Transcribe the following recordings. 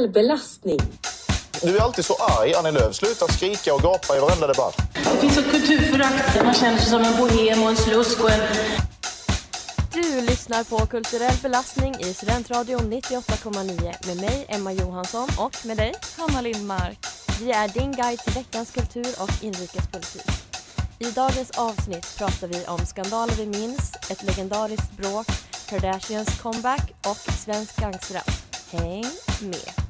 Kulturell belastning. Du är alltid så arg, Annie Lööf. Sluta skrika och gapa i varenda debatt. Det finns ett kulturförakt. Man känner sig som en bohem och en slusk och en... Du lyssnar på Kulturell belastning i Studentradion 98,9 med mig Emma Johansson och med dig Hanna Lindmark. Vi är din guide till veckans kultur och inrikespolitik. I dagens avsnitt pratar vi om skandaler vi minns, ett legendariskt bråk, Kardashians comeback och svensk gangsterrap. Häng med!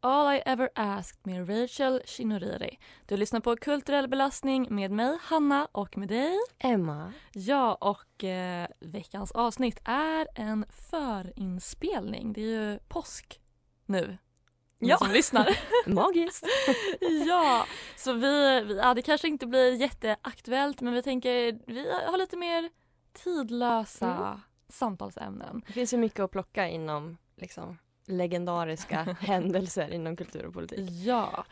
All I ever asked med Rachel Shinoriri. Du lyssnar på Kulturell belastning med mig, Hanna, och med dig. Emma. Ja, och eh, veckans avsnitt är en förinspelning. Det är ju påsk nu. Ja. som lyssnar. Magiskt. ja, så vi, vi, ja, det kanske inte blir jätteaktuellt men vi tänker vi har lite mer tidlösa Mm. samtalsämnen. Det finns ju mycket att plocka inom liksom, legendariska händelser inom kultur och politik. Ja,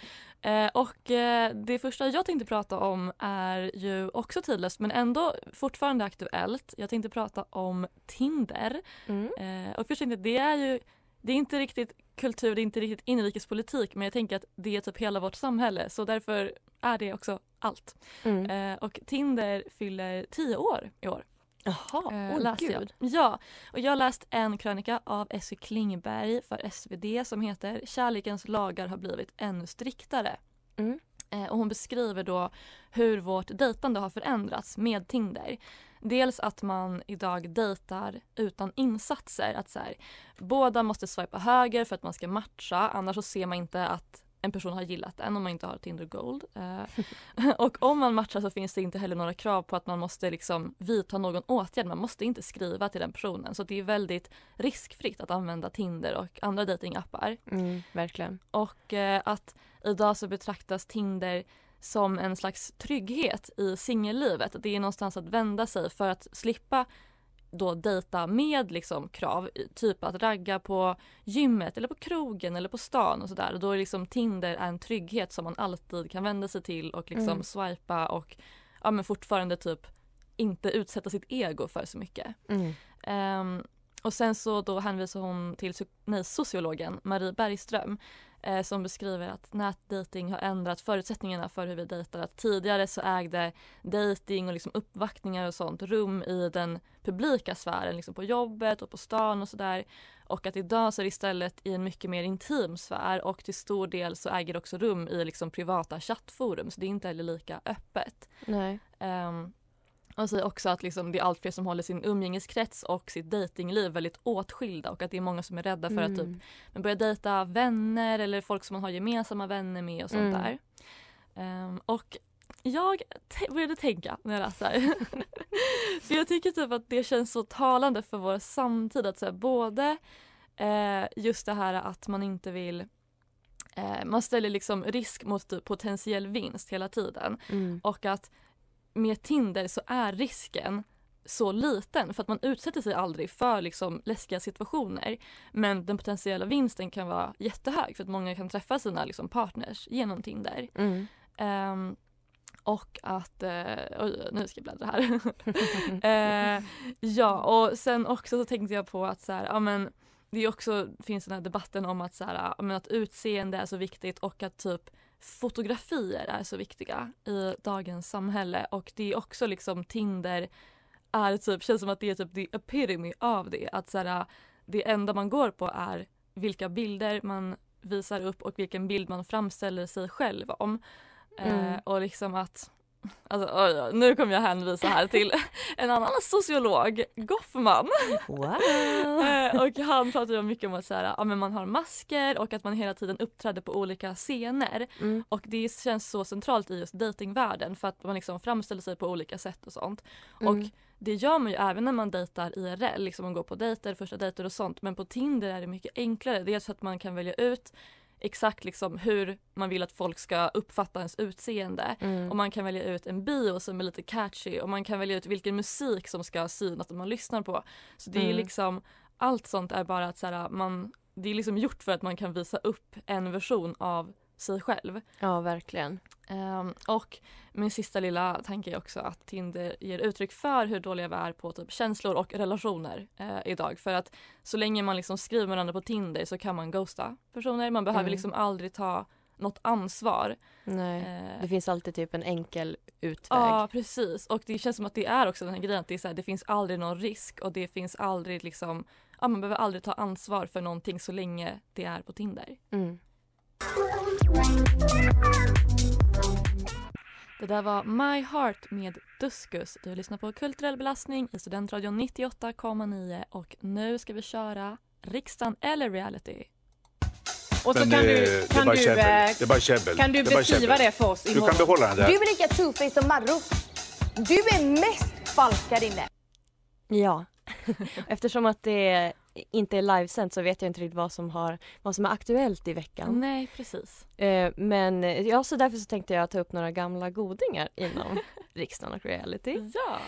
eh, och eh, det första jag tänkte prata om är ju också tidlöst men ändå fortfarande aktuellt. Jag tänkte prata om Tinder. Mm. Eh, och först tänkte det är ju det är inte riktigt kultur, det är inte riktigt inrikespolitik men jag tänker att det är typ hela vårt samhälle så därför är det också allt. Mm. Eh, och Tinder fyller tio år i år. Jaha, Eh, åh läste jag. Ja, och jag har läst en krönika av Essie Klingberg för SvD som heter Kärlekens lagar har blivit ännu striktare. Mm. Eh, och hon beskriver då hur vårt dejtande har förändrats med Tinder. Dels att man idag dejtar utan insatser. Att så här, båda måste swipa höger för att man ska matcha annars så ser man inte att en person har gillat en om man inte har Tinder Gold. Eh, och om man matchar så finns det inte heller några krav på att man måste liksom vidta någon åtgärd. Man måste inte skriva till den personen. Så det är väldigt riskfritt att använda Tinder och andra datingappar. Mm, verkligen. Och eh, att idag så betraktas Tinder som en slags trygghet i singellivet. Det är någonstans att vända sig för att slippa då dejta med liksom krav, typ att ragga på gymmet eller på krogen eller på stan och sådär. Då är liksom Tinder en trygghet som man alltid kan vända sig till och liksom Mm. swipa och ja men fortfarande typ inte utsätta sitt ego för så mycket. Mm. Ehm, och sen så då hänvisar hon till nej, sociologen Marie Bergström eh, som beskriver att nätdating har ändrat förutsättningarna för hur vi dejtar. Att tidigare så ägde dating och liksom uppvaktningar och sånt rum i den publika sfären, liksom på jobbet och på stan och sådär. Och att idag så är det istället i en mycket mer intim sfär och till stor del så äger det också rum i liksom privata chattforum så det är inte heller lika öppet. Nej. Um, och säger också att liksom det är allt fler som håller sin umgängeskrets och sitt datingliv väldigt åtskilda och att det är många som är rädda för att typ Mm. men börja dejta vänner eller folk som man har gemensamma vänner med och sånt Mm. där. Ehm, och jag började tänka när jag läste här. för jag tycker typ att det känns så talande för vår samtid att så här, både eh, just det här att man inte vill eh, man ställer liksom risk mot typ potentiell vinst hela tiden Mm. och att med Tinder så är risken så liten för att man utsätter sig aldrig för liksom läskiga situationer. Men den potentiella vinsten kan vara jättehög för att många kan träffa sina liksom partners genom Tinder. Mm. Ehm, och att, eh, oj nu ska jag bläddra här. Eh, ja och sen också så tänkte jag på att så här, ja men det är också, finns den här debatten om att, så här, ja, men att utseende är så viktigt och att typ fotografier är så viktiga i dagens samhälle och det är också liksom Tinder är typ, känns som att det är typ the epitome av det. Att så här, det enda man går på är vilka bilder man visar upp och vilken bild man framställer sig själv om. Mm. Eh, och liksom att alltså, oj, oj, nu kommer jag hänvisa här till en annan sociolog, Goffman. Wow! Eh, och han pratar ju mycket om att så här, ja, men man har masker och att man hela tiden uppträder på olika scener. Mm. Och det känns så centralt i just datingvärlden för att man liksom framställer sig på olika sätt och sånt. Och Mm. det gör man ju även när man dejtar IRL, liksom man går på dejter, första dejter och sånt. Men på Tinder är det mycket enklare. Dels för att man kan välja ut exakt liksom hur man vill att folk ska uppfatta ens utseende. Mm. Och man kan välja ut en bio som är lite catchy och man kan välja ut vilken musik som ska synas att man lyssnar på. Så det är Mm. liksom, allt sånt är bara att så här, man, det är liksom gjort för att man kan visa upp en version av sig själv. Ja, verkligen. Ehm, och min sista lilla tanke är också att Tinder ger uttryck för hur dåliga vi är på typ känslor och relationer eh, idag. För att så länge man liksom skriver med varandra på Tinder så kan man ghosta personer. Man behöver Mm. liksom aldrig ta något ansvar. Nej. Eh, Det finns alltid typ en enkel utväg. Ja precis och det känns som att det är också den här grejen att det, är så här, det finns aldrig någon risk och det finns aldrig liksom ja, man behöver aldrig ta ansvar för någonting så länge det är på Tinder. Mm. Det där var My Heart med Duskus. Du lyssnar på Kulturell belastning i Studentradion 98,9 och nu ska vi köra Riksdagen eller reality. Och så Men, kan eh, du, det är kan bara du, käbbel. eh, Det är bara käbbel. kan du Det är beskriva det för oss Du kan imorgon? behålla den där. Du är lika two-faced som Marro. Du är mest falsk här inne. Ja. Eftersom att det inte är livesänt så vet jag inte riktigt vad som, har, vad som är aktuellt i veckan. Nej precis. Eh, men eh, ja, så därför så tänkte jag ta upp några gamla godingar inom riksdagen och reality. Ja.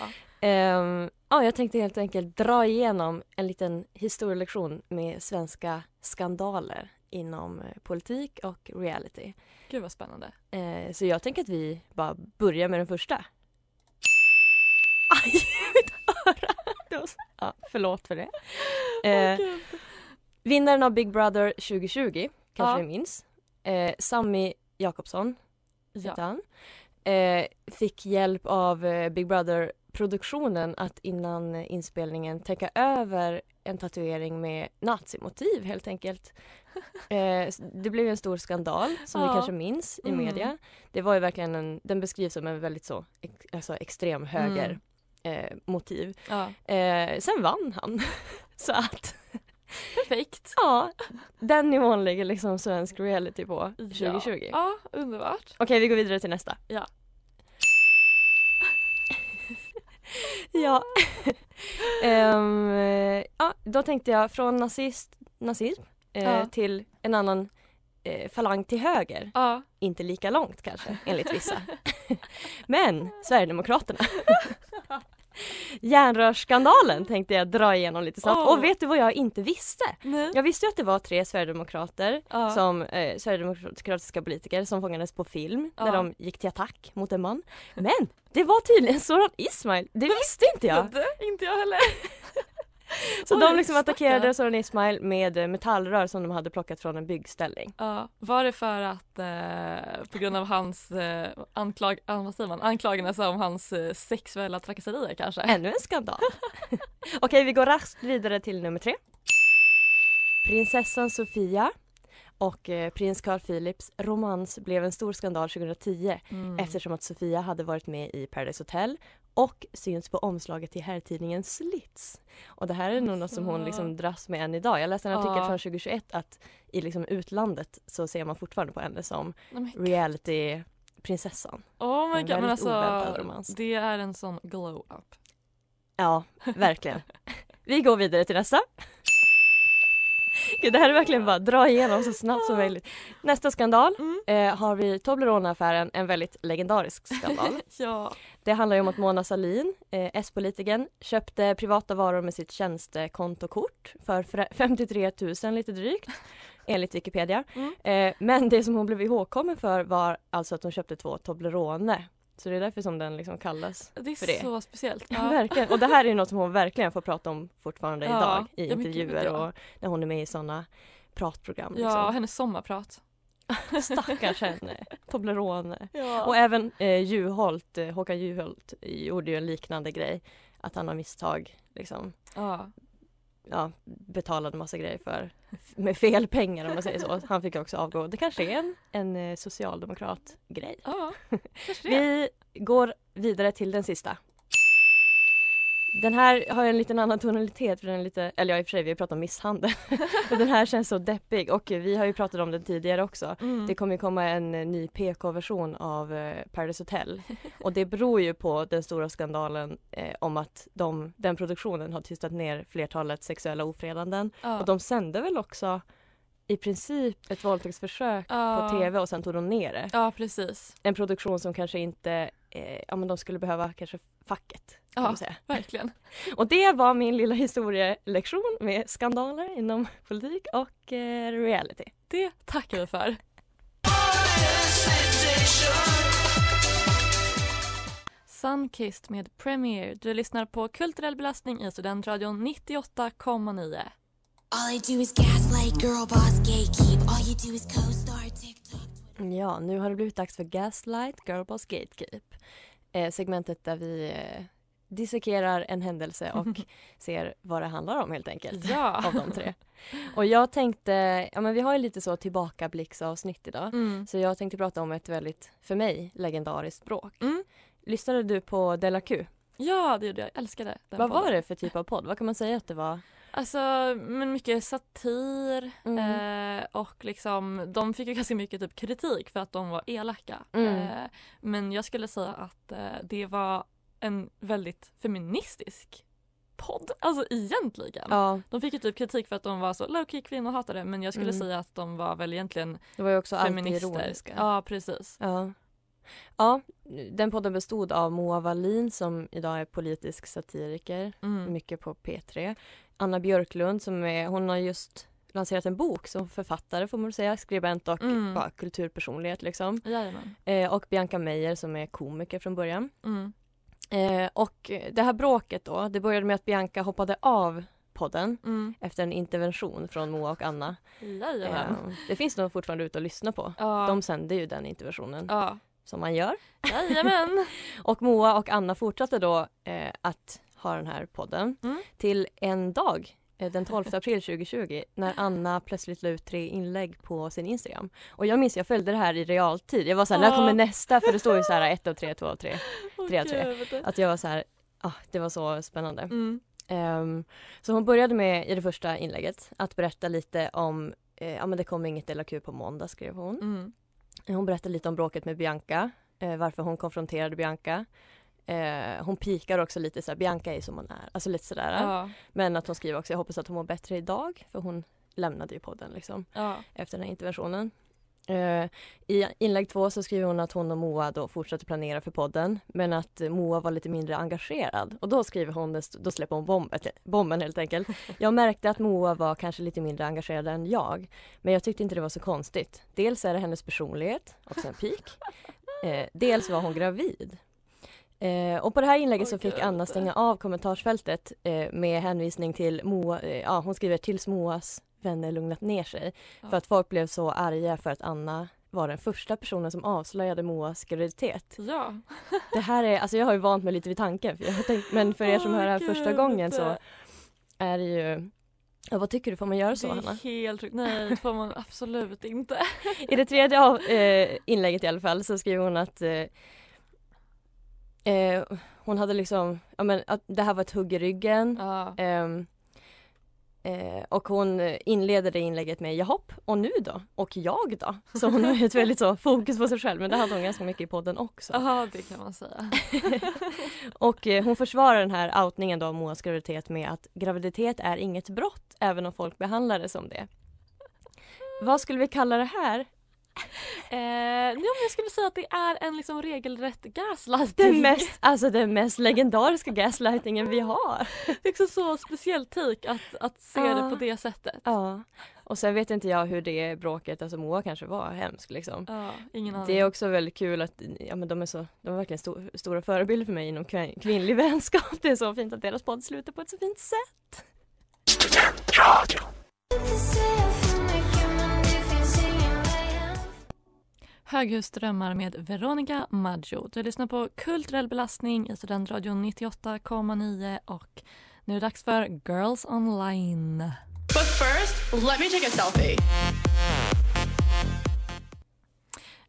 Ehm, ja, jag tänkte helt enkelt dra igenom en liten historielektion med svenska skandaler inom eh, politik och reality. Gud vad spännande. Eh, så jag tänker att vi bara börjar med den första. Aj, Ja, förlåt för det. Eh, vinnaren av Big Brother 2020, kanske Ja. ni minns. Eh, Sami Jakobsson Ja. han. Eh, fick hjälp av eh, Big Brother-produktionen att innan inspelningen täcka över en tatuering med nazimotiv helt enkelt. Eh, det blev en stor skandal som ni Ja. kanske minns i Mm. media. Det var ju verkligen en, den beskrivs som en väldigt så ex, alltså extrem höger eh, motiv. ja. Eh, sen vann han. så att Perfekt. ja, den nivån ligger liksom svensk reality på 2020. Ja. ja, underbart. Okej, vi går vidare till nästa. Ja. ja. Eh, ja, då tänkte jag från nazist, nazism eh, Ja. till en annan eh, falang till höger. Ja. Inte lika långt kanske, enligt vissa. Men Sverigedemokraterna. Järnrörsskandalen tänkte jag dra igenom lite snabbt. Åh. Och vet du vad jag inte visste? Nej. Jag visste ju att det var tre sverigedemokrater Ja. som eh, sverigedemokratiska politiker som fångades på film när Ja. de gick till attack mot en man. Men det var tydligen Soran Ismail, det visste inte jag. Inte, inte jag heller. Så Oj, de liksom attackerade. Soran Ismail med eh, metallrör som de hade plockat från en byggställning. Ja, var det för att eh, på grund av hans eh, anklag, ah, man, anklagelser om hans eh, sexuella trakasserier kanske? Ännu en skandal. Okej, vi går raskt vidare till nummer tre. Prinsessan Sofia och eh, prins Carl Philips romans blev en stor skandal 2010 Mm. eftersom att Sofia hade varit med i Paradise Hotel och syns på omslaget till herrtidningen Slits. Och det här är nog något som hon Alltså. liksom dras med än idag. Jag läste en artikel Ja. från 2021 att i liksom utlandet så ser man fortfarande på henne som men- reality-prinsessan. Oh my En god, men alltså det är en sån glow-up. Ja, verkligen. Vi går vidare till nästa. Gud, det här är verkligen bara dra igenom så snabbt som möjligt. Nästa skandal Mm. eh, har vi Toblerone-affären, en väldigt legendarisk skandal. Ja. Det handlar ju om att Mona Sahlin, eh, S-politikern, köpte privata varor med sitt tjänstekontokort för fra- 53 000 lite drygt, enligt Wikipedia. Mm. Eh, men det som hon blev ihågkommen för var alltså att hon köpte två Toblerone. Så det är därför som den liksom kallas Det är för det. så speciellt. Ja. Verkligen. Och det här är något som hon verkligen får prata om fortfarande Ja. idag i Ja, intervjuer ja. och när hon är med i sådana pratprogram. Ja, Liksom. hennes sommarprat. Stackars henne. Toblerone. Ja. Och även eh, Juholt, eh, Håkan Juholt gjorde ju en liknande grej. Att han har misstag liksom ja. Ja, betalade massa grejer för med fel pengar om man säger så. Han fick också avgå. Det kanske är en, en eh, socialdemokrat grej. ja. Vi går vidare till den sista. Den här har en liten annan tonalitet för den är lite, eller ja i och för sig vi har pratat om misshandel. Den här känns så deppig och vi har ju pratat om den tidigare också. Mm. Det kommer ju komma en eh, ny PK-version av eh, Paradise Hotel. Och det beror ju på den stora skandalen eh, om att de, den produktionen har tystat ner flertalet sexuella ofredanden. ja. Och de sände väl också i princip ett våldtäktsförsök Ja. på tv och sen tog de ner det. Ja precis, En produktion som kanske inte, eh, ja men de skulle behöva kanske facket. Kan Ja. man säga. verkligen. Och det var min lilla historielektion med skandaler inom politik och eh, reality. Det tackar vi för. Sunkissed med Premiere. Du lyssnar på Kulturell belastning i Studentradion 98,9. All I do is gaslight, girl boss, gatekeep. All you do is co-star TikTok. Ja, nu har det blivit dags för Gaslight Girlboss Gatekeep. Eh, segmentet där vi eh, dissekerar en händelse och ser vad det handlar om helt enkelt. Ja. Av de tre. Och jag tänkte, ja men vi har ju lite så tillbakablicksavsnitt idag. Mm. Så jag tänkte prata om ett väldigt, för mig, legendariskt språk. Mm. Lyssnade du på Della Q? Ja, det gjorde jag. Jag älskade den Vad var podden. det för typ av podd? Vad kan man säga att det var? Alltså, men mycket satir Mm. eh, och liksom, de fick ju ganska mycket typ kritik för att de var elaka. Mm. Eh, men jag skulle säga att eh, det var en väldigt feministisk podd, alltså egentligen. Ja, De fick ju typ kritik för att de var så low-key kvinnohatare men jag skulle Mm. säga att de var väl egentligen det var ju också feminister. ironiska. Ja, precis. Ja. ja, den podden bestod av Moa Wallin som idag är politisk satiriker, Mm. mycket på P3. Anna Björklund som är, hon har just lanserat en bok som författare får man säga, skribent och Mm. bara kulturpersonlighet liksom. Eh, och Bianca Meijer som är komiker från början. Mm. Eh, och det här bråket då, det började med att Bianca hoppade av podden mm. efter en intervention från Moa och Anna. Eh, det finns nog fortfarande ute att lyssna på. Ja. De sänder ju den interventionen. Ja. Som man gör. Jajamän. och Moa och Anna fortsatte då eh, att ha den här podden mm. till en dag eh, den 12 april 2020 när Anna plötsligt la ut tre inlägg på sin Instagram. Och jag minns, jag följde det här i realtid. Jag var såhär, oh. när kommer nästa? För det står ju såhär, ett av 3, 2 av tre. Tre av tre. Att jag var så här, ah, det var så spännande. Mm. Ehm, så hon började med i det första inlägget att berätta lite om, eh, ja men det kommer inget Della Q på måndag skrev hon. Mm. Hon berättade lite om bråket med Bianca, eh, varför hon konfronterade Bianca. Eh, hon pikar också lite så här, Bianca är som hon är, alltså lite sådär. Ja. Men att hon skriver också, jag hoppas att hon mår bättre idag, för hon lämnade ju podden liksom Ja. efter den här interventionen. Eh, I inlägg två så skriver hon att hon och Moa då fortsatte planera för podden men att Moa var lite mindre engagerad och då skriver hon, då släpper hon bomben, bomben helt enkelt. Jag märkte att Moa var kanske lite mindre engagerad än jag men jag tyckte inte det var så konstigt. Dels är det hennes personlighet, också en pik. Eh, dels var hon gravid. Eh, och på det här inlägget så fick. Anna stänga av kommentarsfältet eh, med hänvisning till Moa, eh, ja hon skriver tills Moas vänner lugnat ner sig. Ja. För att folk blev så arga för att Anna var den första personen som avslöjade Moas graviditet. Ja. Det här är, alltså jag har ju vant mig lite vid tanken, för tänkt, men för er som Åh, hör det här första gången så är det ju Ja, vad tycker du, får man göra så det är Hanna? helt. Nej, det får man absolut inte. I det tredje av, eh, inlägget i alla fall så skriver hon att eh, eh, hon hade liksom, ja men att det här var ett hugg i ryggen. Ja. Eh, och hon inleder det inlägget med jahopp, och nu då? Och jag då? Så hon har ett väldigt så fokus på sig själv men det hade hon ganska mycket i podden också. Ja, det kan man säga. och eh, hon försvarar den här outningen då av Moas graviditet med att graviditet är inget brott även om folk behandlar det som det. Vad skulle vi kalla det här? Eh, ja, men jag skulle säga att det är en liksom regelrätt gaslighting. Den mest, alltså den mest legendariska gaslightingen vi har. Det är också så speciellt take att, att se Ja. det på det sättet. Ja. Och sen vet inte jag hur det bråket, alltså Moa kanske var hemsk liksom. Aning. Det är också väldigt kul att ja, men de är så, de är verkligen stor, stora förebilder för mig inom kvin- kvinnlig vänskap. Det är så fint att deras podd slutar på ett så fint sätt. Höghusdrömmar med Veronica Maggio. Du lyssnar på Kulturell belastning i Studentradion 98,9 och nu är det dags för Girls Online. But first, let me take a selfie.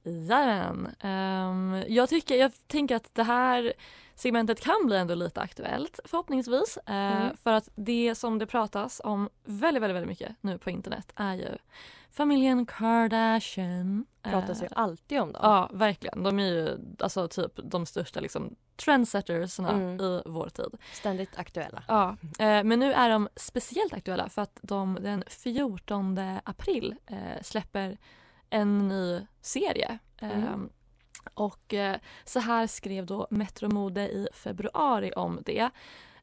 Jajamän. Um, jag, tycker, jag tänker att det här segmentet kan bli ändå lite aktuellt förhoppningsvis. Uh, Mm. För att det som det pratas om väldigt, väldigt, väldigt mycket nu på internet är ju familjen Kardashian. Pratas ju Eh, alltid om dem. Ja, verkligen. De är ju alltså typ de största liksom trendsettersna Mm. i vår tid. Ständigt aktuella. Ja, men nu är de speciellt aktuella för att de den 14 april eh, släpper en ny serie. Mm. Och eh, så här skrev då Metro Mode i februari om det.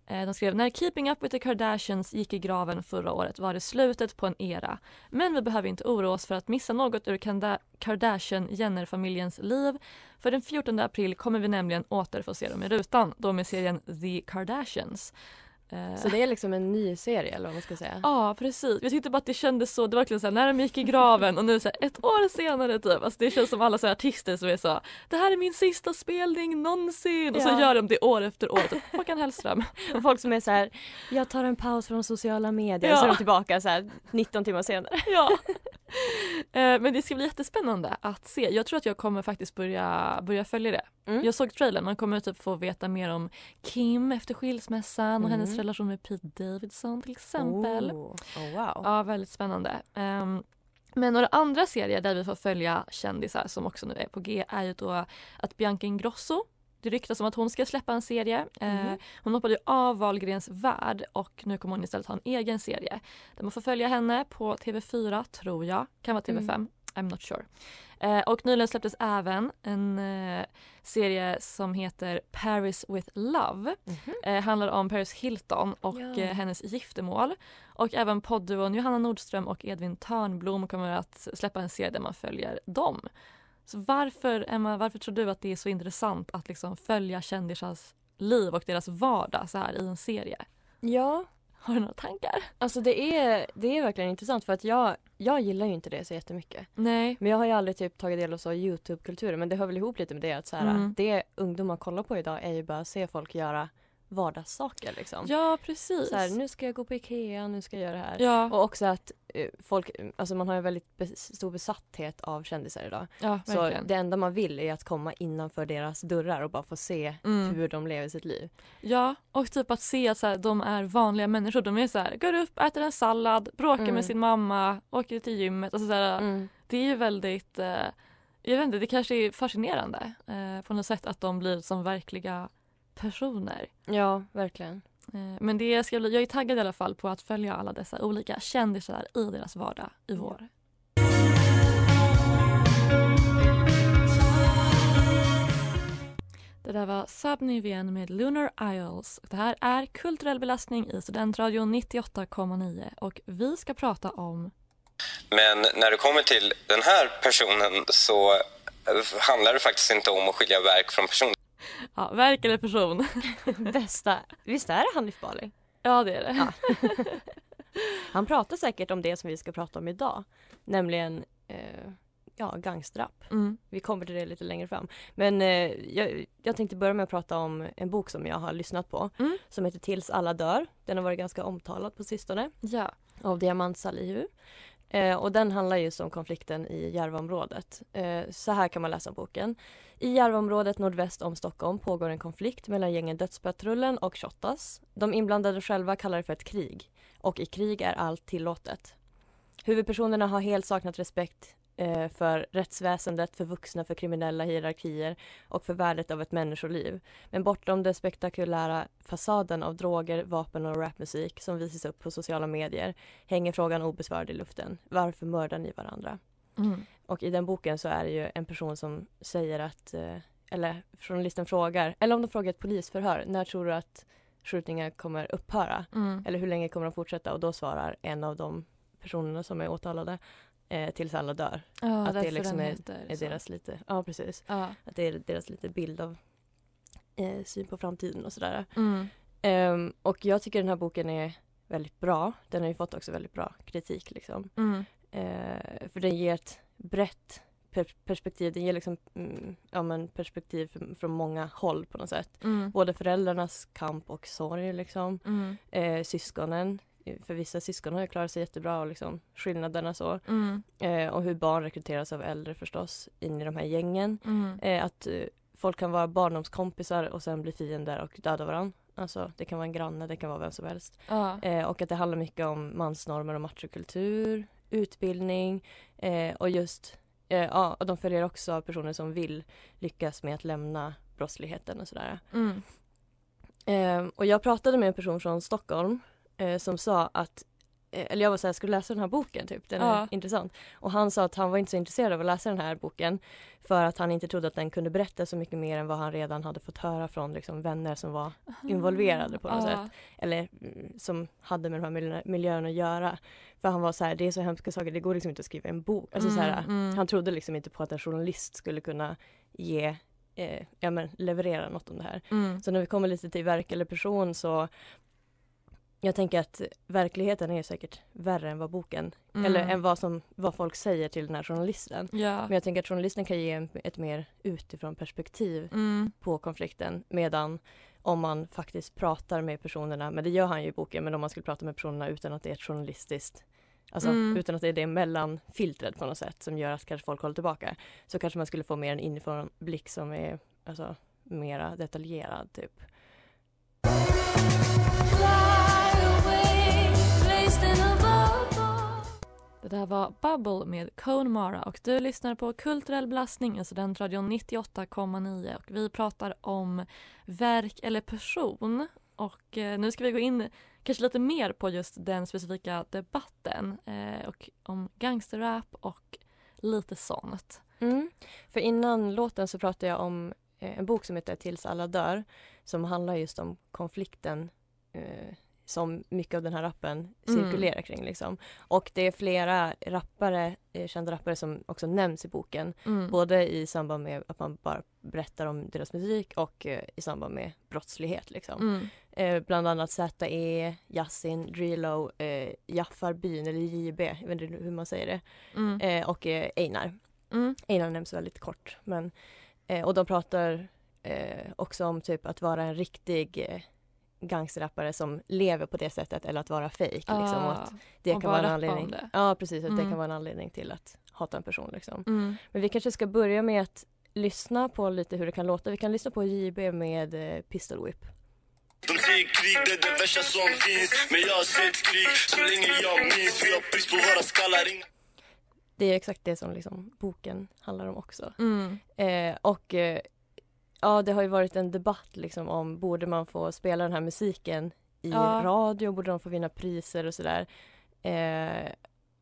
Eh, De skrev när Keeping Up with the Kardashians gick i graven förra året var det slutet på en era. Men vi behöver inte oroa oss för att missa något ur Kardashian-Jenner-familjens liv. För den 14 april kommer vi nämligen åter få se dem i rutan, då med serien The Kardashians. Eh, Så det är liksom en ny serie eller vad man ska säga. Ja precis, jag tyckte bara att det kändes så, det var verkligen såhär när de gick i graven och nu så här, ett år senare typ, alltså det känns som alla så här artister som är så det här är min sista spelning någonsin och så Ja. gör de det år efter år, typ Håkan Hellström. Och folk som är så här, jag tar en paus från sociala medier Ja. så är de tillbaka så här 19 timmar senare. ja. Eh, Men det ska bli jättespännande att se. Jag tror att jag kommer faktiskt börja, börja följa det. Mm. Jag såg trailern, man kommer typ få veta mer om Kim efter skilsmässan och hennes Mm. Relation med Pete Davidson till exempel. Oh, oh wow. Ja, väldigt spännande. Ehm, men några andra serier där vi får följa kändisar som också nu är på G är ju då att Bianca Ingrosso det ryktas om att hon ska släppa en serie. Eh, Mhm. hon hoppade ju av Wahlgrens värld och nu kommer hon istället ha en egen serie. Där man får följa henne på TV4 tror jag. Kan vara TV5. Mm. I'm not sure. Eh, och nyligen släpptes även en eh, serie som heter Paris with Love. Mhm. Eh, handlar om Paris Hilton och Ja. eh, hennes giftermål. Och även poddduon Johanna Nordström och Edvin Törnblom kommer att släppa en serie där man följer dem. Så varför, Emma, varför tror du att det är så intressant att liksom följa kändisars liv och deras vardag så här i en serie? Ja, Har du några tankar? alltså det är, det är verkligen intressant för att jag, jag gillar ju inte det så jättemycket. Nej. Men jag har ju aldrig typ tagit del av så Youtube-kulturen men det hör väl ihop lite med det att så här, Mm. det ungdomar kollar på idag är ju bara att se folk göra vardagssaker liksom. Ja, precis. Så här, nu ska jag gå på Ikea, nu ska jag göra det här. Ja, Och också att eh, folk, alltså man har ju väldigt stor besatthet av kändisar idag. ja Så det enda man vill är att komma innanför deras dörrar och bara få se Mm. hur de lever sitt liv. Ja, och typ att se att så här, de är vanliga människor. De är så här, går upp, äter en sallad, bråkar Mm. med sin mamma, åker till gymmet. Alltså, så här, Mm. Det är ju väldigt, eh, jag vet inte, det kanske är fascinerande eh, på något sätt att de blir som verkliga personer. Ja, verkligen. Eh, men det ska bli, jag är taggad i alla fall på att följa alla dessa olika kändisar i deras vardag i vår. Det där var Subnivian med Lunar Isles. Det här är kulturell belastning i Studentradion 98,9 och vi ska prata om Men när det kommer till den här personen så handlar det faktiskt inte om att skilja verk från person. Ja, verk eller person. Bästa, visst är det Hanif Bali? ja, det är det. Ja. Han pratar säkert om det som vi ska prata om idag. Nämligen eh, ja, gangsterrap. Mm. Vi kommer till det lite längre fram. Men eh, jag, jag tänkte börja med att prata om en bok som jag har lyssnat på. Mm. Som heter Tills alla dör. Den har varit ganska omtalad på sistone. Ja. Av Diamant Salihu. Eh, och den handlar just om konflikten i Järvaområdet. Eh, så här kan man läsa boken. I Järvaområdet nordväst om Stockholm pågår en konflikt mellan gängen Dödspatrullen och Shottaz. De inblandade själva kallar det för ett krig. Och i krig är allt tillåtet. Huvudpersonerna har helt saknat respekt för rättsväsendet, för vuxna, för kriminella hierarkier och för värdet av ett människoliv. Men bortom den spektakulära fasaden av droger, vapen och rapmusik som visas upp på sociala medier hänger frågan obesvarad i luften. Varför mördar ni varandra? Mm. Och i den boken så är det ju en person som säger att, eh, eller journalisten frågar, eller om de frågar ett polisförhör, när tror du att skjutningar kommer upphöra? Mm. Eller hur länge kommer de fortsätta? Och då svarar en av de personerna som är åtalade eh, tills alla dör. Ja, att det liksom är, heter är så. deras lite, ja precis, Ja. att det är deras lite bild av eh, syn på framtiden och sådär. Mm. Ehm, och jag tycker den här boken är väldigt bra. Den har ju fått också väldigt bra kritik liksom. Mm. Eh, för den ger ett brett per- perspektiv. Den ger liksom, mm, ja, men perspektiv från, från många håll på något sätt. Mm. Både föräldrarnas kamp och sorg liksom. Mm. Eh, syskonen för vissa syskon har ju klarat sig jättebra och liksom skillnaderna så. Mm. Eh, och hur barn rekryteras av äldre förstås in i de här gängen. Mm. Eh, att eh, folk kan vara barndomskompisar och sen bli fiender och döda varandra. Alltså det kan vara en granne, det kan vara vem som helst. Eh, och att det handlar mycket om mansnormer och machokultur, utbildning eh, och just, eh, ja, och de följer också personer som vill lyckas med att lämna brottsligheten och sådär. Mm. Och jag pratade med en person från Stockholm eh, som sa att eh, eller jag var såhär, ska du läsa den här boken? Typ? Den är Ja. intressant. Och han sa att han var inte så intresserad av att läsa den här boken för att han inte trodde att den kunde berätta så mycket mer än vad han redan hade fått höra från liksom, vänner som var involverade på något Ja. sätt. Eller mm, som hade med de här miljö- miljöerna att göra. För han var så här, det är så hemska saker, det går liksom inte att skriva en bok. Alltså, Mm, mm. Han trodde liksom inte på att en journalist skulle kunna ge, eh, ja men leverera något om det här. Mm. Så när vi kommer lite till verk eller person så jag tänker att verkligheten är säkert värre än vad boken, Mm. eller än vad, som, vad folk säger till den här journalisten. Ja. Men jag tänker att journalisten kan ge en, ett mer utifrån perspektiv Mm. på konflikten medan om man faktiskt pratar med personerna, men det gör han ju i boken, men om man skulle prata med personerna utan att det är ett journalistiskt Alltså Mm. utan att det är det mellanfiltret på något sätt som gör att kanske folk håller tillbaka. Så kanske man skulle få mer en inifrån blick som är alltså, mera detaljerad typ. Det där var Bubble med Cone Mara och du lyssnar på Kulturell belastning i Studentradion 98,9 och vi pratar om verk eller person och eh, nu ska vi gå in kanske lite mer på just den specifika debatten eh, och om gangsterrap och lite sånt. Mm. För innan låten så pratade jag om eh, en bok som heter Tills alla dör som handlar just om konflikten eh, som mycket av den här rappen Mm. cirkulerar kring. Liksom. Och det är flera rappare, eh, kända rappare som också nämns i boken. Mm. Både i samband med att man bara berättar om deras musik och eh, i samband med brottslighet. Liksom. Mm. Eh, bland annat ZE, Yasin, Drilo, eh, Jaffar Byn eller JB, jag vet inte hur man säger det. Mm. Eh, och eh, Einar. Mm. Einar nämns väldigt kort. Men, och de pratar också om typ att vara en riktig gangsterrappare som lever på det sättet eller att vara fake. Liksom, och att det Ah, och kan vara en anledning. det. Ja precis, att det Mm. kan vara en anledning till att hata en person. Liksom. Mm. Men vi kanske ska börja med att lyssna på lite hur det kan låta. Vi kan lyssna på JB med eh, Pistol Whip. De säger krig det är det värsta som finns Men jag har sett krig så länge jag minns Vi har pris på våra skallar Det är exakt det som liksom boken handlar om också. Mm. Eh, och eh, ja, det har ju varit en debatt liksom om borde man få spela den här musiken i Ja. radio, borde de få vinna priser och sådär. Eh,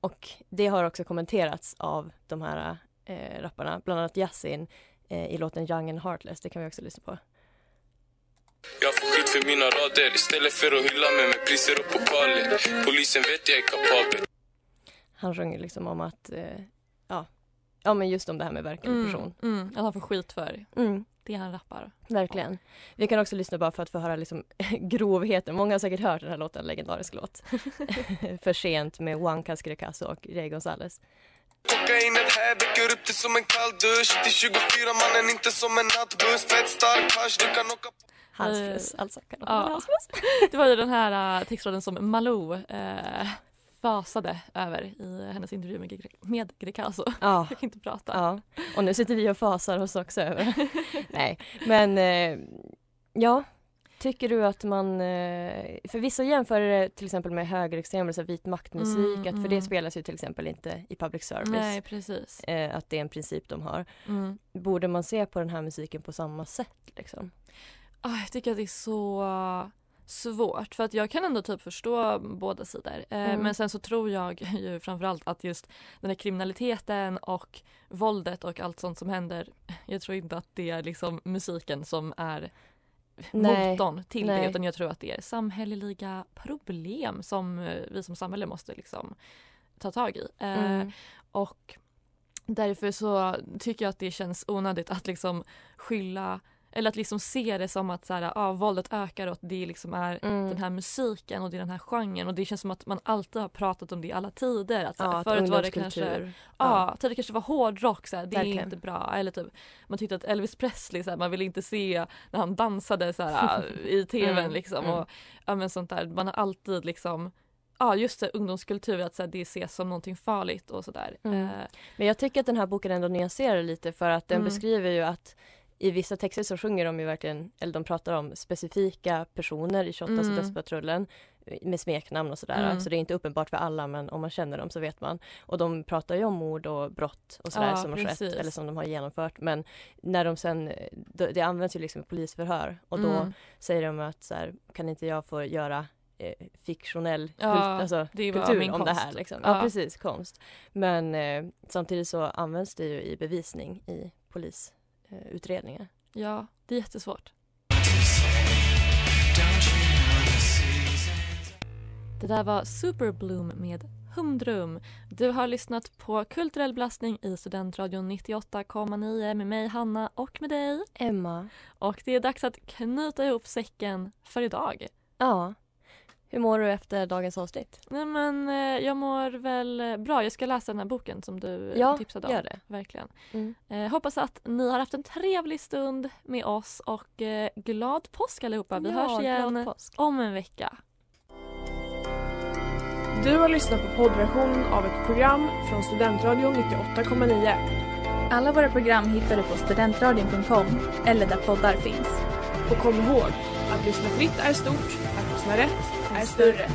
och det har också kommenterats av de här eh, rapparna, bland annat Yasin eh, i låten Young and Heartless, det kan vi också lyssna på. Jag får skit för mina rader Istället för att hylla mig med priser och pokaler Polisen vet jag är kapabel Han sjunger liksom om att, eh, ja, ja men just om det här med verk eller person. Mm. Mm. Att han får skit för Mm. Det han rappar. Verkligen. Vi kan också lyssna bara för att få höra liksom grovheten. Många har säkert hört den här låten, en legendarisk låt. för sent med Juan Cascrecaso och Jay Gonzales. Kokainet här väcker upp det som en kall dusch Till 24 mannen inte som en nattbuss Fett stark hasch, du kan åka på Halsfluss, alltså kan Ja. Det var ju den här uh, textraden som Malou uh, fasade över i hennes intervju med, Gre- med Greekazo. Ja. Jag kan inte prata. Ja, och nu sitter vi och fasar oss också över. Nej, men eh, ja. Tycker du att man, eh, för vissa jämför det till exempel med högerextrem så här vit maktmusik, Mm, att för mm. det spelas ju till exempel inte i public service. Nej, precis. Eh, att det är en princip de har. Mm. Borde man se på den här musiken på samma sätt liksom? Ah, jag tycker att det är så svårt för att jag kan ändå typ förstå båda sidor. Eh, Mm. Men sen så tror jag ju framförallt att just den här kriminaliteten och våldet och allt sånt som händer. Jag tror inte att det är liksom musiken som är Nej, motorn till nej. det utan jag tror att det är samhälleliga problem som eh, vi som samhälle måste liksom ta tag i. Eh, Mm. Och därför så tycker jag att det känns onödigt att liksom skylla eller att liksom se det som att så här, ah, våldet ökar och att det liksom är Mm. den här musiken och det är den här genren och det känns som att man alltid har pratat om det i alla tider. Att, så här, Ja, förut var det kanske, Ja. ja, tidigare kanske var hårdrock, så här, det Verkligen. är inte bra. Eller typ, man tyckte att Elvis Presley, så här, man ville inte se när han dansade så här, i tvn Mm, liksom. mm. Och, ja, men sånt där. Man har alltid liksom ja just det, ungdomskultur, att så här, det ses som någonting farligt och sådär. Mm. Eh, Men jag tycker att den här boken ändå nyanserar lite för att den Mm. beskriver ju att i vissa texter så sjunger de ju verkligen, eller de pratar om specifika personer i 28 Mm. dödspatrullen eh, med smeknamn och sådär. Mm. Så det är inte uppenbart för alla men om man känner dem så vet man. Och de pratar ju om mord och brott och sådär Ja, som har skett precis. eller som de har genomfört. Men när de sen, eh, det det används ju liksom i polisförhör och då Mm. säger de att så här, kan inte jag få göra eh, fiktionell Ja, kult, alltså, det kultur om det konst. här. Liksom. Ja. Ja. precis, konst. Men eh, samtidigt så används det ju i bevisning i polisutredningar. Eh, utredningar. ja, det är jättesvårt. Det där var Superbloom med Humdrum. Du har lyssnat på Kulturell belastning i Studentradion 98,9 med mig Hanna och med dig Emma. Och det är dags att knyta ihop säcken för idag. Ja. Hur mår du efter dagens avsnitt? Nej men eh, jag mår väl eh, bra. Jag ska läsa den här boken som du eh, Ja, tipsade om. gör det. Verkligen. Mm. Eh, hoppas att ni har haft en trevlig stund med oss och eh, glad påsk allihopa. Vi Ja, hörs igen om en vecka. Du har lyssnat på poddversionen av ett program från Studentradion 98,9. Alla våra program hittar du på studentradion.com eller där poddar finns. Och kom ihåg, att lyssna fritt är stort, att lyssna rätt är större.